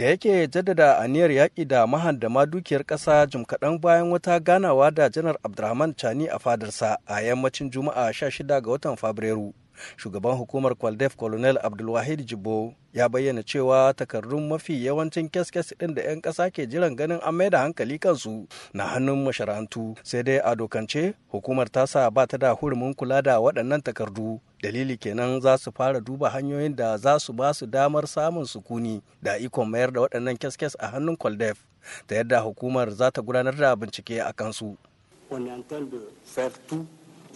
da yake jaddada aniyar yaƙi da mahandama dukiyar ƙasa jim kaɗan bayan wata ganawa da janar abdulrahman chani a fadarsa a yammacin juma'a 16 ga watan fabrairu. Shugaban hukumar kwaldef colonel abdulwahid jibo ya bayyana cewa takardun mafi yawancin kyaskyas ɗin da 'yan ƙasa ke jiran ganin an mai da hankali kansu na hannun masharantu sai dai a dokance hukumar tasa ba ta da hurumin kula da waɗannan takardu dalili kenan za su fara duba hanyoyin da za su ba su damar samun sukuni da ikon mayar da waɗannan kyaskyas a hannun kwaldef ta yadda hukumar za ta gudanar da bincike a kansu.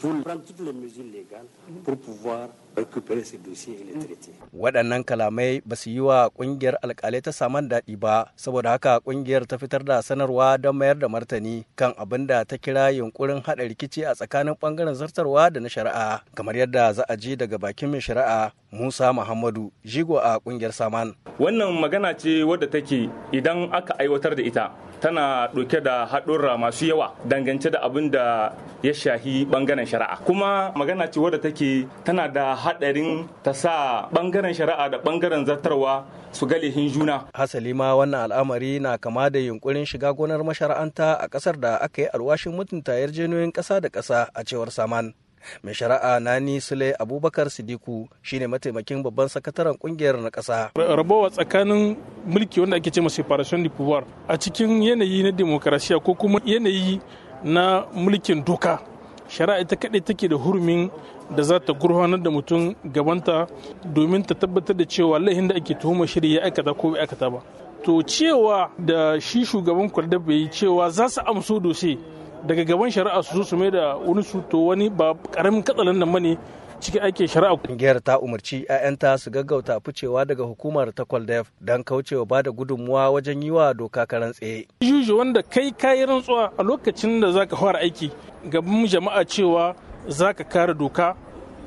Pour prendre toutes les mesures légales pour pouvoir récupérer ces dossiers et les traiter. Waɗannan kalamai ba su yi wa ƙungiyar alƙalai ta saman daɗi ba, saboda haka ƙungiyar ta fitar da sanarwa don mayar da martani kan abin da ta kira yunkurin haɗa rikici a tsakanin ɓangaren zartarwa da na shari'a, kamar yadda za a ji daga bakin mai shari'a Musa Muhammadu, jigo a ƙungiyar Saman. Wannan magana ce wadda take idan aka aiwatar da ita tana ɗauke da haɗurra masu yawa dangance da abin da ya shahi ɓangaren shari'a kuma magana ce wadda take tana da haɗarin ta sa ɓangaren shari'a da ɓangaren zartarwa su ga lehin juna. Hasali ma wannan al'amari na kama da yunkurin shiga gonar mashara'anta a ƙasar da aka yi alwashin mutunta yarjejeniyoyin ƙasa da ƙasa a cewar Saman. Mai shari'a nani sule abubakar sidiku shine mataimakin babban sakataren ƙungiyar na ƙasa. rabawa tsakanin mulki wanda ake ce ma separation de pouvoir a cikin yanayi na demokarasiya ko kuma yanayi na mulkin doka shari'a ita kaɗai take da hurumin da za ta gurfanar da mutum gabanta domin ta tabbatar da cewa laihin da ake tuhumar shirya ya aikata ko bai aikata ba to cewa da shi shugaban kwalda bai yi cewa za su amso dose daga gaban shari'a su su mai da wani su to wani ba ƙaramin katsalan nan ba ne cikin aikin shari'a. Kungiyar ta umarci 'ya'yanta su gaggauta ficewa daga hukumar ta Kwaldef don kaucewa ba da gudunmuwa wajen yi wa doka karan tsaye. Juju wanda kai kayi rantsuwa a lokacin da zaka fara aiki gaban jama'a cewa zaka kare doka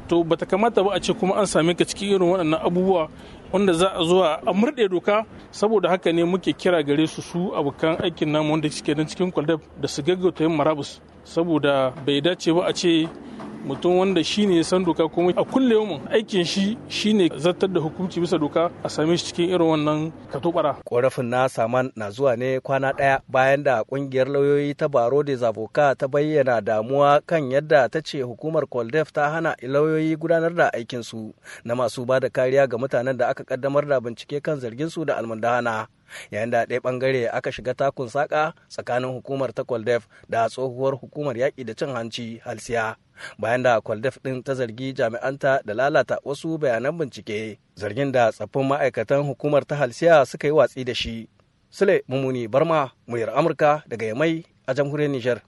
to bata kamata ba a ce kuma an same ka cikin irin waɗannan abubuwa wanda za a zuwa a murɗe doka saboda haka ne muke kira gare su su abokan aikin namu wanda suke nan cikin kwaldab da su gaggauta yin marabus. Saboda bai dace ba a ce mutum wanda shi ne san doka kuma a kulle mu aikin shi shine zartar da hukunci bisa doka a same shi cikin irin wannan katobara. korafin na saman na zuwa ne kwana ɗaya bayan da ƙungiyar lauyoyi ta baro de zavoka ta bayyana damuwa kan yadda ta ce hukumar koldef ta hana lauyoyi gudanar da aikin su na masu ba da kariya ga mutanen da aka kaddamar da bincike kan zargin su da almundahana yayin da ɗaya ɓangare aka shiga takun saƙa tsakanin hukumar ta kwaldef da tsohuwar hukumar yaƙi da cin hanci halsiya bayan da kwaldef ɗin ta zargi jami'anta da lalata wasu bayanan bincike zargin da tsaffin ma'aikatan hukumar ta halsiya suka yi watsi da shi. Sule mummuni barma muryar amurka daga yamai a jamhuriyar nijar.